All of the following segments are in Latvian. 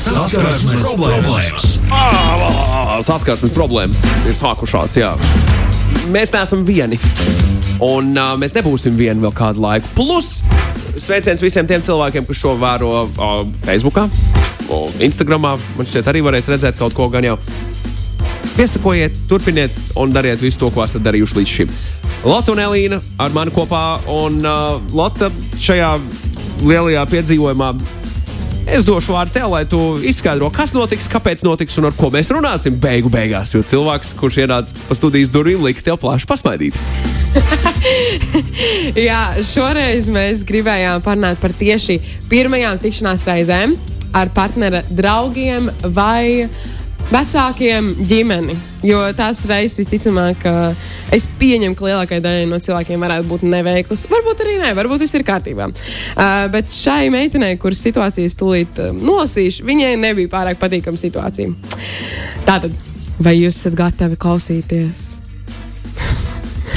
Saskarsmes problēmas. Saskarsmes problēmas ir sākušās. Jā. Mēs neesam vieni. Un uh, mēs nebūsim vieni vēl kādu laiku. Plus, sveiciens visiem tiem cilvēkiem, kas šo vēro uh, Facebook, Instagram. Man šķiet, arī varēs redzēt kaut ko gan jau. Piesakojiet, turpiniet un dariet visu to, ko esat darījuši līdz šim. Lotte un Elīna ar mani kopā, un uh, Lotte šajā lielajā piedzīvojumā Es došu vārdu tev, lai tu izskaidro, kas notiks, kāpēc notiks un ar ko mēs runāsim beigu beigās. Jo cilvēks, kurš ienāca pa studijas durvīm, lika tev plaši pasmaidīt. Jā, šoreiz mēs gribējām parunāt par tieši pirmajām tikšanās reizēm ar partnera draugiem vai vecākiem ģimeni. Jo tās reizes visticamāk, es pieņemu, ka lielākajai daļai no cilvēkiem varētu būt neveiklas. Varbūt arī nē, varbūt viss ir kārtībā. Uh, bet šai meitenei, kuras situācijas tūlīt uh, nolasīšu, viņai nebija pārāk patīkama situācija. Tātad, vai jūs esat gatavi klausīties?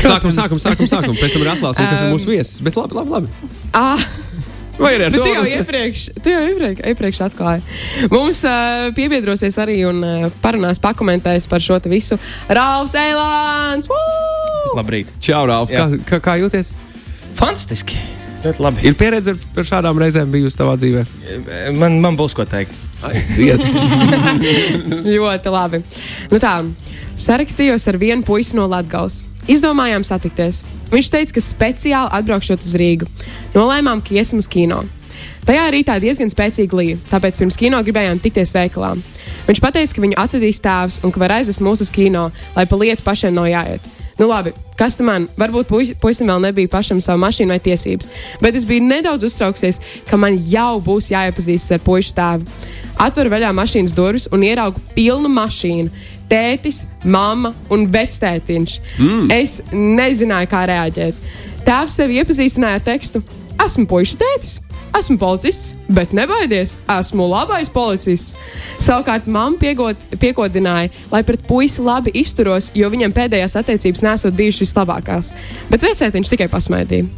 Sākam, sākam, sākam, sākam. Pēc tam ir atklāsim, kas um, ir mūsu viesis. Bet labi, labi. labi. Vai arī ar to? tu jau iepriekš, tu jau iepriekš, iepriekš atklāji. Mums uh, piebiedrosies arī un uh, parunās, pakomentēs par šo visu Rāvs Eilāns. Woo! Labrīt. Čau, Rāf, kā, kā, kā jūties? Fantastiski. Ļoti labi. Ir pieredze ar- šādām reizēm bijusi tavā dzīvē. Man, man būs ko teikt. Aiziet. Ļoti labi. Nu tā, sarakstījos ar vienu puisi no Latvijas. Izdomājām satikties. Viņš teica, ka speciāli atbraukšot uz Rīgu. Nolēmām, ka iesim uz kino. Tajā rītā diezgan spēcīga līnija, tāpēc pirms kino gribējām tikties veikalā. Viņš teica, ka viņu atvedīs tēvs un ka var aizvest mūs uz kino, lai pa lietu pašiem nav jāiet. Nu, labi, kas tam man? Varbūt puisi- puisim vēl nebija pašam savu mašīnu vai tiesības, bet es biju nedaudz uztraukusies, ka man jau būs jāiepazīstas ar puikas tēvu. Atveru vaļā mašīnas durvis un ieraugu pilnu mašīnu. Tētis, mamma un vectētiņš. Mm. Es nezināju, kā reaģēt. Tēvs sevi iepazīstināja ar tekstu: Esmu puikas tētis, esmu policists, bet nebaidies, esmu labais policists. Savukārt mamma piegod, piekodināja, lai pret puisi labi izturos, jo viņam pēdējās attiecības nesot bijušas vislabākās. Bet vecētiņš tikai pasmaidīja.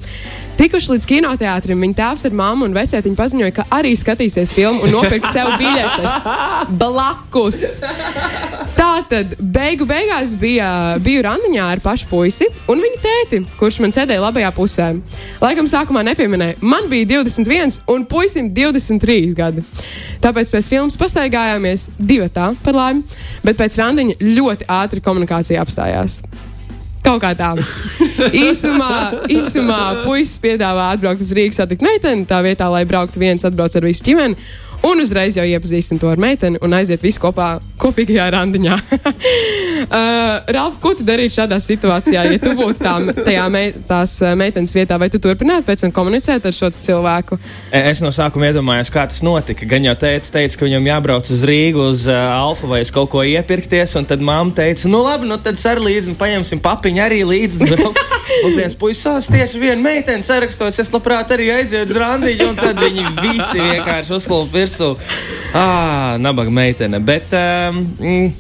Tikuši līdz kinoteātrim, viņa tēvs ar mammu un vecētiņu paziņoja, ka arī skatīsies filmu un nopirks sev biļetes blakus. Tā tad beigu beigās bija, biju randiņā ar pašu puisi un viņa tēti, kurš man sēdēja labajā pusē. Laikam sākumā nepieminēja, man bija 21 un puisim 23 gadi. Tāpēc pēc filmas pastaigājāmies divi tā par laimi, bet pēc randiņa ļoti ātri komunikācija apstājās. Kaut kā tā. īsumā, īsumā puisis piedāvā atbraukt uz Rīgas, satikt meiteni, tā vietā, lai brauktu viens, atbrauc ar visu ģimeni. Un uzreiz jau iepazīstam to ar meiteni un aiziet visi kopā kopīgajā randiņā. uh, Ralf, ko tu darītu šādā situācijā, ja tu būtu tā, tajā mei, tās uh, meitenes vietā, vai tu turpinātu pēc tam komunicēt ar šo cilvēku? E, Es no sākuma iedomājos, kā tas notika. Gan jau teica, teica ka viņam jābrauc uz Rīgu, uz uh, Alfa vai uz kaut ko iepirkties. Un tad mamma teica, nu labi, nu tad ar līdzi un paņemsim papiņu arī līdzi. un viens puisis tieši viena meitene sarakstos, es labprāt arī aizietu uz randiņu. Un tad viņi visi vienkārši uzklūp virsū. Ah, nabaga meitene. Bet, um, mm,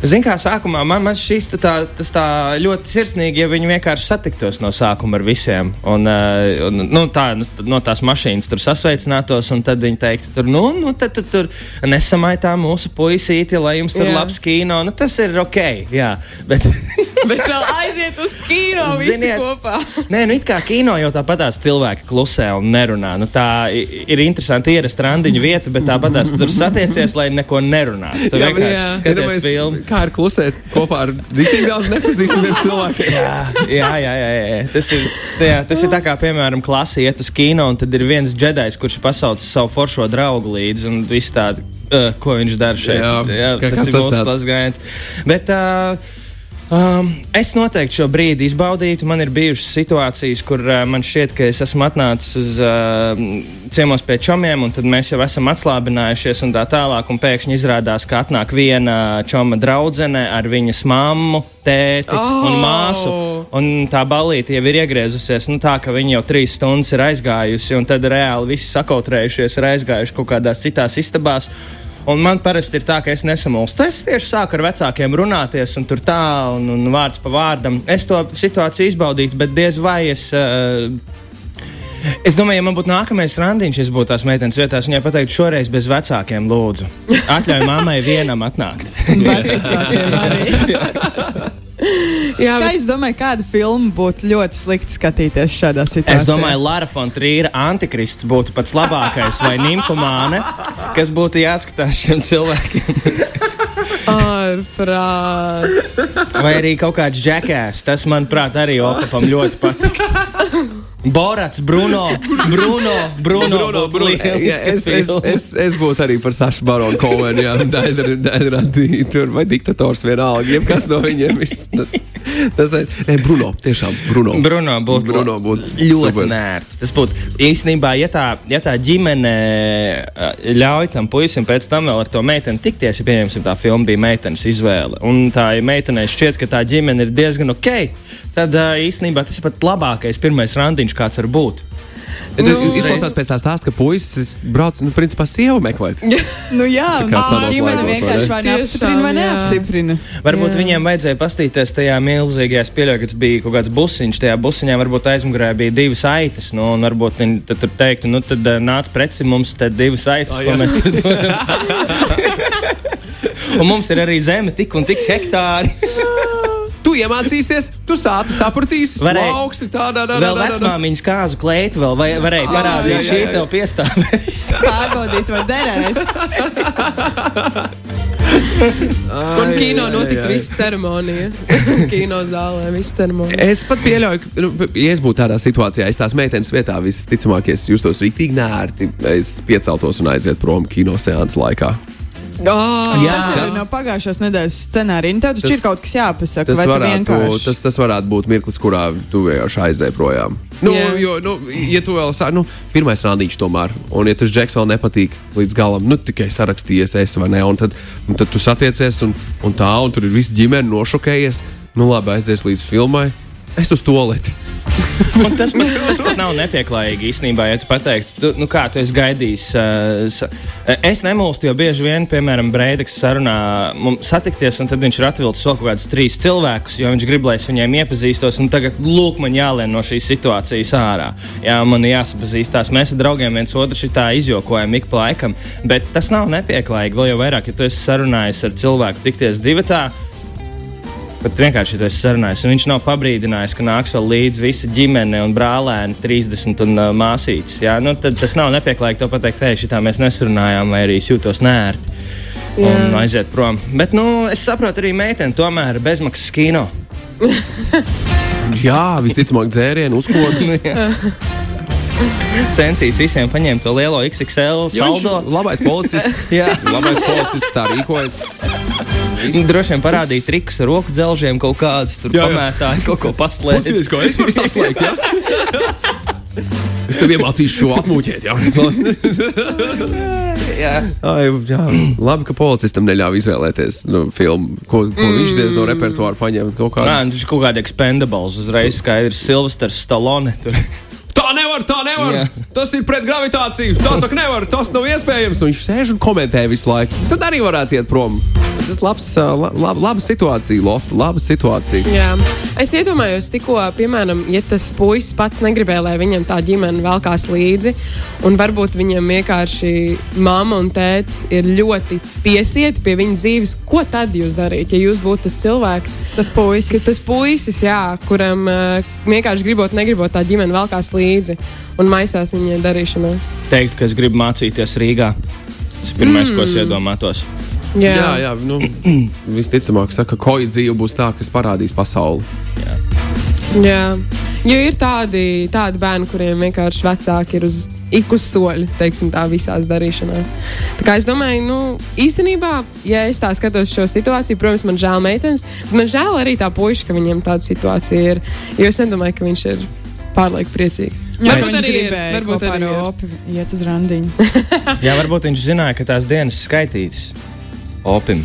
Ziniet, kā sākumā man, man šis tā, tā ļoti sirsnīgi, ja viņi vienkārši satiktos no sākuma ar visiem. Un, un, nu, tā, nu, no tās mašīnas tur sasveicinātos, un tad viņi teiktu, tur, nu, nu tad tu tur nesamaitā mūsu puisīti, lai jums tur Jā. labs kino. Nu, tas ir ok, jā. Bet, Bet vēl aiziet uz kino visi Ziniet, kopā. Nē, nu it kā kino jau tāpatās cilvēki klusē un nerunā. Nu, tā ir interesanti ierast randiņu vietu, bet tāpatās tu tur satiecies, lai neko nerunātu. Tu Jā, vienkārši skaties Iedomājies, filmu. Kā ir klusēt kopā ar rītīgi daudz nepazīstamiem cilvēkiem? Jā, jā, jā, jā, jā. Tas, ir, jā, tas ir tā kā, piemēram, klase iet uz kino, un tad ir viens džedājs, kurš ir pasaucis savu foršo draugu līdzi, un viss tādi, uh, ko viņš dara šeit. Jā, jā tas kas ir tas mūsu klases gājiens. Bet, uh, Um, es noteikti šo brīdi izbaudītu. Man ir bijušas situācijas, kur uh, man šķiet, ka es esmu atnācis uz uh, ciemos pie čomiem, un tad mēs jau esam atslābinājušies un tā tālāk. Un pēkšņi izrādās, ka atnāk viena čoma draudzene ar viņas mammu, tēti oh. un māsu. Un tā balīte jau ir iegriezusies nu, tā, ka viņi jau trīs stundas ir aizgājusi, un tad reāli visi sakautrējušies, ir aizgājuši kaut kādās citās istabās. Un man parasti ir tā, ka es nesamulstu. Es tieši sāku ar vecākiem runāties, un tur tā, un, un vārds pa vārdam. Es to situāciju izbaudītu, bet diez vai es. Uh, Es domāju, ja man būtu nākamais randiņš, es būtu tās meitenes vietās, viņai pateikt, šoreiz bez vecākiem, lūdzu. Atļauj mammai vienam atnākt. Jā, Kā bet, es domāju, kāda filma būtu ļoti slikti skatīties šādā situācijā? Es domāju, Lara Fontrīra antikrists būtu pats labākais, vai nimfomāne, kas būtu jāskatās šiem cilvēkiem. ārprāts. Vai arī kaut kāds džekās. Tas, manuprāt, arī Opapam ļoti patīk. Borats, Bruno, Bruno, Bruno, Bruno, Bruno. Jā, es, es, es, es būtu arī par Sašu Baronu Kovenu, jā, Daidradī, tur vai diktators vienalga, jebkas no viņiem. viss Tas, tas, ne, Bruno, tiešām, Bruno. Bruno būtu Bruno būtu ļoti super. nērti. Tas būtu īstenībā, ja tā, ja tā ģimene eh, ļauj tam puisim pēc tam vēl ar to meiteni tikties, ja pieņemsim, tā filma bija meitenes izvēle. Un tā ja meitenei šķiet, ka tā ģimene ir diezgan ok. Tad īstenībā tas ir pat labākais pirmais randiņš, kāds var būt. Ja tas izklausās pēc tā stāsta, ka puisis brauc, nu, principā, sievu meklēt. Nu, jā, un kā ģimene vienkārši vai neapstiprina, vai neapstiprina. Varbūt Jā. viņiem vajadzēja paskatīties tajā milzīgajā spēlē, kad bija kaut kāds busiņš. Tajā busiņā varbūt aizmugurē bija divas aitas. Nu, un varbūt viņi tad tur teiktu, nu tad nāc preci mums te divas aitas, Ah, ko jā. mēs tur dodam. un mums ir arī zeme, tik un tik hektāri. Tu iemācīsies, tu sāpi sapratīsi, Varēja- slauksi tādā veidā. Vēl vecmāmiņas kāzu kleitu vēl vai, varēja parādīt, jā, šī tev piestāvēs. Pārbaudīt, vai derēs. Un kino notika visa ceremonija. kino zālē viss ceremonija. Es pat pieļauju, ka, nu, ja es būtu tādā situācijā, es tās meitenes vietā visticamāk, es justos rīktīgi nērti. Es pieceltos un aizietu prom kino seansu laikā. Oh, Jā. Tas ir no pagājušās nedēļas scenārija. Nu, Tev taču Tas- ir kaut kas jāpasaka, Tas vai tu varētu, vienkārši. tas, tas varētu būt mirklis, kurā tu vienkārši aizēji projām. Nu, Jā. jo, nu, ja tu vēl sāki, nu, pirmais rādīts tomēr, un ja tas džeks vēl nepatīk līdz galam, nu, tikai sarakstījies, es vai ne, un tad, un tad tu satiecies, un, un tā, un tur ir viss ģimene nošokējies, nu, labi, aizies līdz filmai. Es uz to lietu. Un tas pat, tas pat nav nepieklājīgi īstenībā, ja tu pateiktu, tu, nu kā tu esi gaidījis. Uh, sa, es nemūstu, jo bieži vien, piemēram, Breideks sarunā mums satikties, un tad viņš ir atvilcis vēl kaut kādus trīs cilvēkus, jo viņš grib, lai es viņiem iepazīstos, un tagad lūk, man jālien no šīs situācijas ārā. Jā, man jāsapazīstās. Mēs ar draugiem viens otru šitā izjokojam ik pa laikam, bet tas nav nepieklājīgi. Vēl jau vairāk, ja tu esi sarunājis ar cilvēku tikties divatā. Pat vienkārši tas ir sarunājis. un Viņš nav pabrīdinājis, ka nāks vēl līdzi visa ģimene un brālēni, 30 un uh, māsītes. Jā, nu, tad tas nav nepieklājīgi to pateikt, hei, šitā mēs nesurunājām, vai arī jūtos nērti. Un aiziet prom. Bet, nu, es saprotu, arī meitene tomēr ir bezmaksas kino. Jā, visticamāk, dzērienu uzkodas. Sensīts visiem paņēma to lielo XXL saldo. labais policists. Jā. labais policists tā rīkojas. Nu, Droši vien parādīja trikus ar roku dzelžiem, kaut kādas tur Jā, jā. pamētāji, kaut ko paslēpt. Paskatieties, ko es varu saslēgt. Ja? Es tev iemācīšu šo atmūķēt. Ja? Jā. Ai, jā, labi, ka policistam neļāva izvēlēties nu, filmu, ko, ko mm. viņš diez no repertuāra paņēma. Kaut kā. Nē, nu, tas ir kaut kāda expendables. Uzreiz skaidrs, Silvestris Stallone. Tur. Tā nevar, tā nevar. Jā. Tas ir pret gravitāciju. Tā tā nevar, tas nav iespējams. Un viņš sēž un komentē visu laiku. Tad arī varētu iet prom. Tas ir labs, ā, la, laba, situācija, Lotte. Laba situācija. Jā. Es iedomājos, tikko, piemēram, ja tas puisis pats negribēja, lai viņam tā ģimene velkās līdzi, un varbūt viņam vienkārši mamma un tēvs ir ļoti piesieti pie viņa dzīves, ko tad jūs darītu, ja jūs būtu tas cilvēks? Tas puisis. Tas puisis, jā, kuram vienkārši gribot, negribot tā ģimene velkās līdzi un maisās viņa darīšanās. Teikt, ka es gribu mācīties Rīgā. Tas ir pirmais, mm. ko es iedomātos. Jā, Jā, jā nu, visticamāk, saka, ka koja dzīve būs tā, kas parādīs pasauli. jā. Jo ir tādi, tādi bērni, kuriem vienkārši vecāki ir uz ik uz soļa, teiksim, tā visās darīšanās. Tā kā es domāju, nu, īstenībā, ja es tā skatos šo situāciju, protams, man žēl meitenes, bet man žēl arī tā puika, ka viņam tāda situācija ir. Jo es nedomāju, ka viņš ir pārlieku priecīgs. Jā, varbūt viņš arī ir. gribēja Varbūt kopā arī ar. Opi iet uz randiņu. Jā, varbūt viņš zināja, ka tās dienas skaitītas. Opim.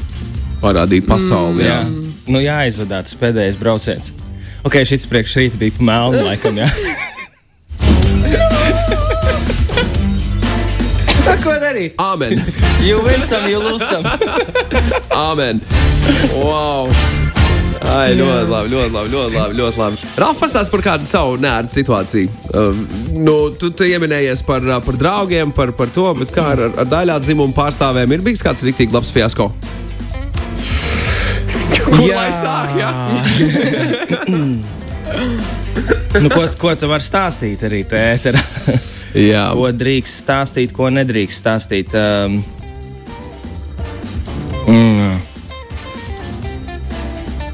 Parādīt pasauli. Jā, Jā. nu, jāizvadā tas pēdējais brauciens. Ok, šis priekš rīta bija pa melnu, laikam. Jā. Ko darīt? Ai, ļoti labi, ļoti labi, ļoti labi. Ļoti labi. Ralf, pastāst par kādu savu nērdu situāciju. Uh, nu, tu, tu ieminējies par, uh, par draugiem, par, par to, bet kā ar, ar daļā dzimumu pārstāvēm ir bijis kāds rīktīgi labs fiasko? Kur lai sāk? Ja? nu, ko, ko tu vari stāstīt arī tēterā? Jā, ko drīkst stāstīt, ko nedrīkst stāstīt. Um,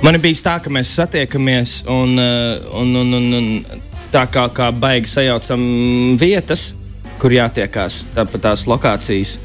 Man ir bijis tā, ka mēs satiekamies un, uh, un, un, un, un tā kā, kā baigi sajaucam vietas, kur jātiekās, tāpat tās lokācijas.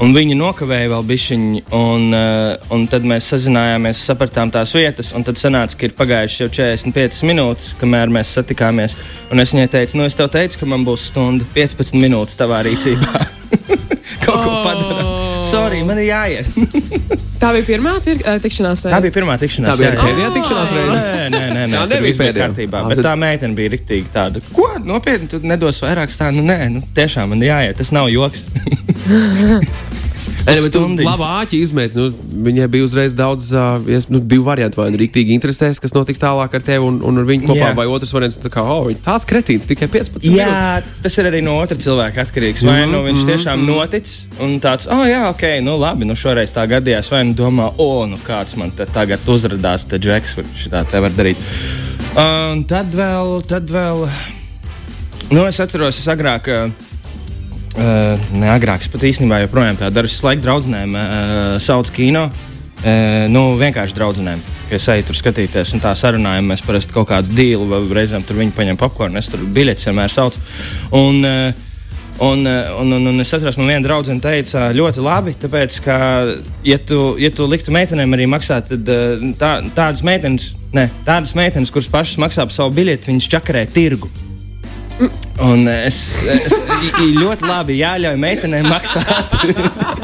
Un viņi nokavēja vēl bišķiņu, un, uh, un tad mēs sazinājāmies, sapratām tās vietas, tad sanāca, ka ir pagājušas jau 45 minūtes, kamēr mēs satikāmies. Un es viņai teicu, nu es tev teicu, ka man būs stunda 15 minūtes tavā rīcībā. Kaut ko padarīt. Sorry, man ir jāiet. Tā bija pirmā tir, tikšanās reize. Tā bija pirmā tikšanās tā bija jā, jā. pēdējā tikšanās reize. Nē, nē, nē, nē tur nebija pēdējā. kārtībā. Bet tā meitene bija rīktīgi tāda. Ko? Nopietni, tu nedos vairāk stāstu. Nu, nē, nu, tiešām man jāiet. Tas nav joks. Nē, bet tu Stundiņu. labi āķi izmet. Nu, viņai bija uzreiz daudz, uh, ies- nu, divu variantu. Vai nu rīktīgi interesēs, kas notiks tālāk ar tevi un, un ar viņu kopā, Jā. vai otrs variants, tā kā, oh, tāds kretīns tikai 15. minūtes. Jā, tas ir arī no otra cilvēka atkarīgs. Vai nu viņš tiešām noticis un tāds, oh, jā, ok, nu labi, nu šoreiz tā gadījās. Vai nu domā, o, oh, nu kāds man te tagad uzrādās, te džeks, kurš šitā te var darīt. Un tad vēl, tad vēl, nu es atceros, es agrāk. Uh, Uh, ne agrāk, pat īstenībā joprojām tā daru. Es laiku draudzenēm uh, saucu kino. Uh, nu, vienkārši draudzenēm, kas eju tur skatīties un tā sarunājam. Mēs parasti kaut kādu dīlu, vai reizēm tur viņi paņem popkornu, es tur biļetes vienmēr saucu. Un, uh, Un, un, un, un es atceros, man viena draudzene teica, ļoti labi, tāpēc, ka, ja tu, ja tu liktu meitenēm arī maksāt, tad tā, tādas meitenes, ne, tādas meitenes, kuras pašas maksā par savu biļeti, viņas čakarē tirgu. Un es, es ļoti labi jāļauj meitenēm maksāt,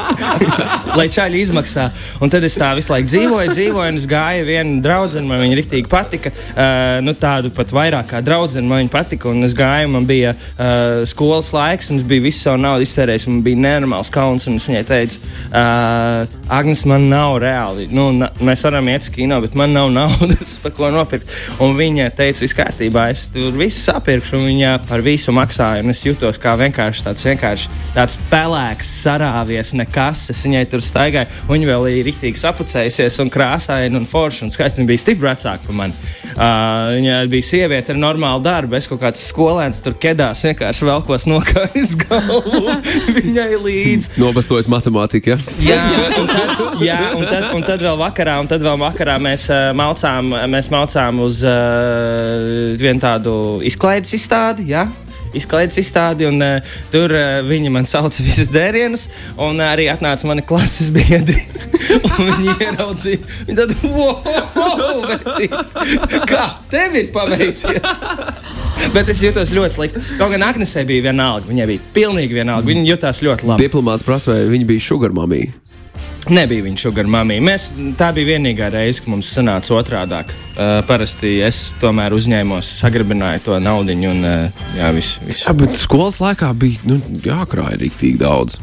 lai čaļi izmaksā. Un tad es tā visu laiku dzīvoju, dzīvoju, un es gāju vienu draugu, man viņa rīktīgi patika. Uh, nu, tādu pat vairāk kā draugu, man viņa patika. Un es gāju, man bija uh, skolas laiks, un es biju visu savu naudu iztērējis. Man bija nenormāls kauns, un es viņai teicu, uh, Agnes, man nav reāli. Nu, na, mēs varam iet uz kino, bet man nav naudas, par ko nopirkt. Un viņa teica, viss kārtībā, es tur visu sapirkšu, un viņa par visu maksāju. Un es jutos kā vienkārši tāds, vienkārši tāds pelēks, sarāvies, nekas. Es viņai tur staigāju, un viņa vēl ir rīktīgi sapucējusies, un krāsaina, un forša, un skaisti. Viņa bija stipri vecāka par mani. Uh, viņa bija sieviete ar normālu darbu. Es kaut kāds skolēns tur kedās, vienkārši velkos nokāpis galvu viņai līdzi. Nobastojas matemātika. Ja? Jā, un tad, jā un, tad, un tad vēl vakarā, un tad vēl vakarā mēs, uh, maucām, mēs maucām uz uh, vienu tādu izklaides izstādi. Jā? Izklaides izstādi, un uh, tur uh, viņi man sauca visus dērienus, un uh, arī atnāca mani klases biedri. viņi ieraudzīja, viņi tad, wow, vecīt, kā tev ir paveicies? Bet es jutos ļoti slikti. Kaut gan Agnesē bija vienalga, viņai bija pilnīgi vienalga. Viņa jutās ļoti labi. Diplomāts prasa, vai viņa bija sugar mamija. Nebija viņa sugar mamma. Tā bija vienīgā reize, kad mums sanāca otrādi. Uh, parasti es tomēr uzņēmos, sagribināju to naudu un uh, jā, viss. Vis. Jā, bet skolas laikā bija nu, jākrāj rīktīgi daudz.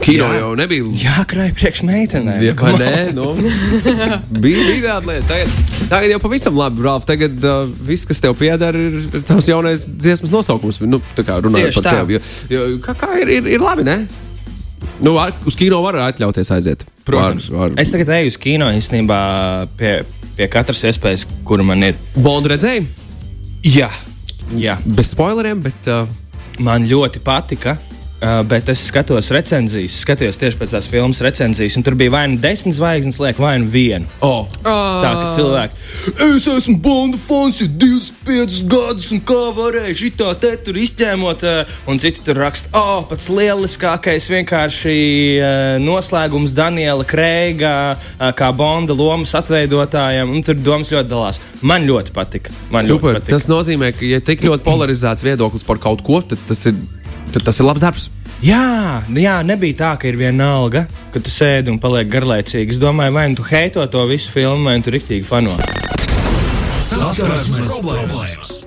Kino Jā. jau nebija. Jā, krāj priekš meitenēm. Ja, vai nē, nu, bija, bija tāda lieta. Tagad, tagad jau pavisam labi, Ralf. Tagad uh, viss, kas tev pieder, ir, ir tavs jaunais dziesmas nosaukums. Nu, tā kā runājot Tieši par tā. tevi. Jo, jo, kā, kā ir, ir, ir labi, ne? Nu, ar, uz kino var atļauties aiziet. Protams, Var, var. es tagad eju uz kino īstenībā pie, pie katras iespējas, kura man ir. Bondu redzēju, Jā, jā. bez spoileriem, bet uh, man ļoti patika. Uh, bet es skatos recenzijas, skatījos tieši pēc tās filmas recenzijas, un tur bija vai nu desmit zvaigznes, liek, vai nu viena. oh, Tā kā cilvēki, es esmu Bonda fons, jau 25 gadus, un kā varēju šitā te tur izķēmot, eh, un citi tur raksta, oh, pats lieliskākais vienkārši eh, noslēgums Daniela Kreiga, kā Bonda lomas atveidotājiem, un tur domas ļoti dalās. Man ļoti patika. Man super. ļoti patika. Tas nozīmē, ka, ja tik ļoti polarizēts viedoklis par kaut ko, tad tas ir, tad tas ir labs darbs. Jā, jā, nebija tā, ka ir viena alga, ka tu sēdi un paliek garlaicīgi. Es domāju, vai nu tu heito to visu filmu, vai nu tu riktīgi fano. Saskarsmes problēmas.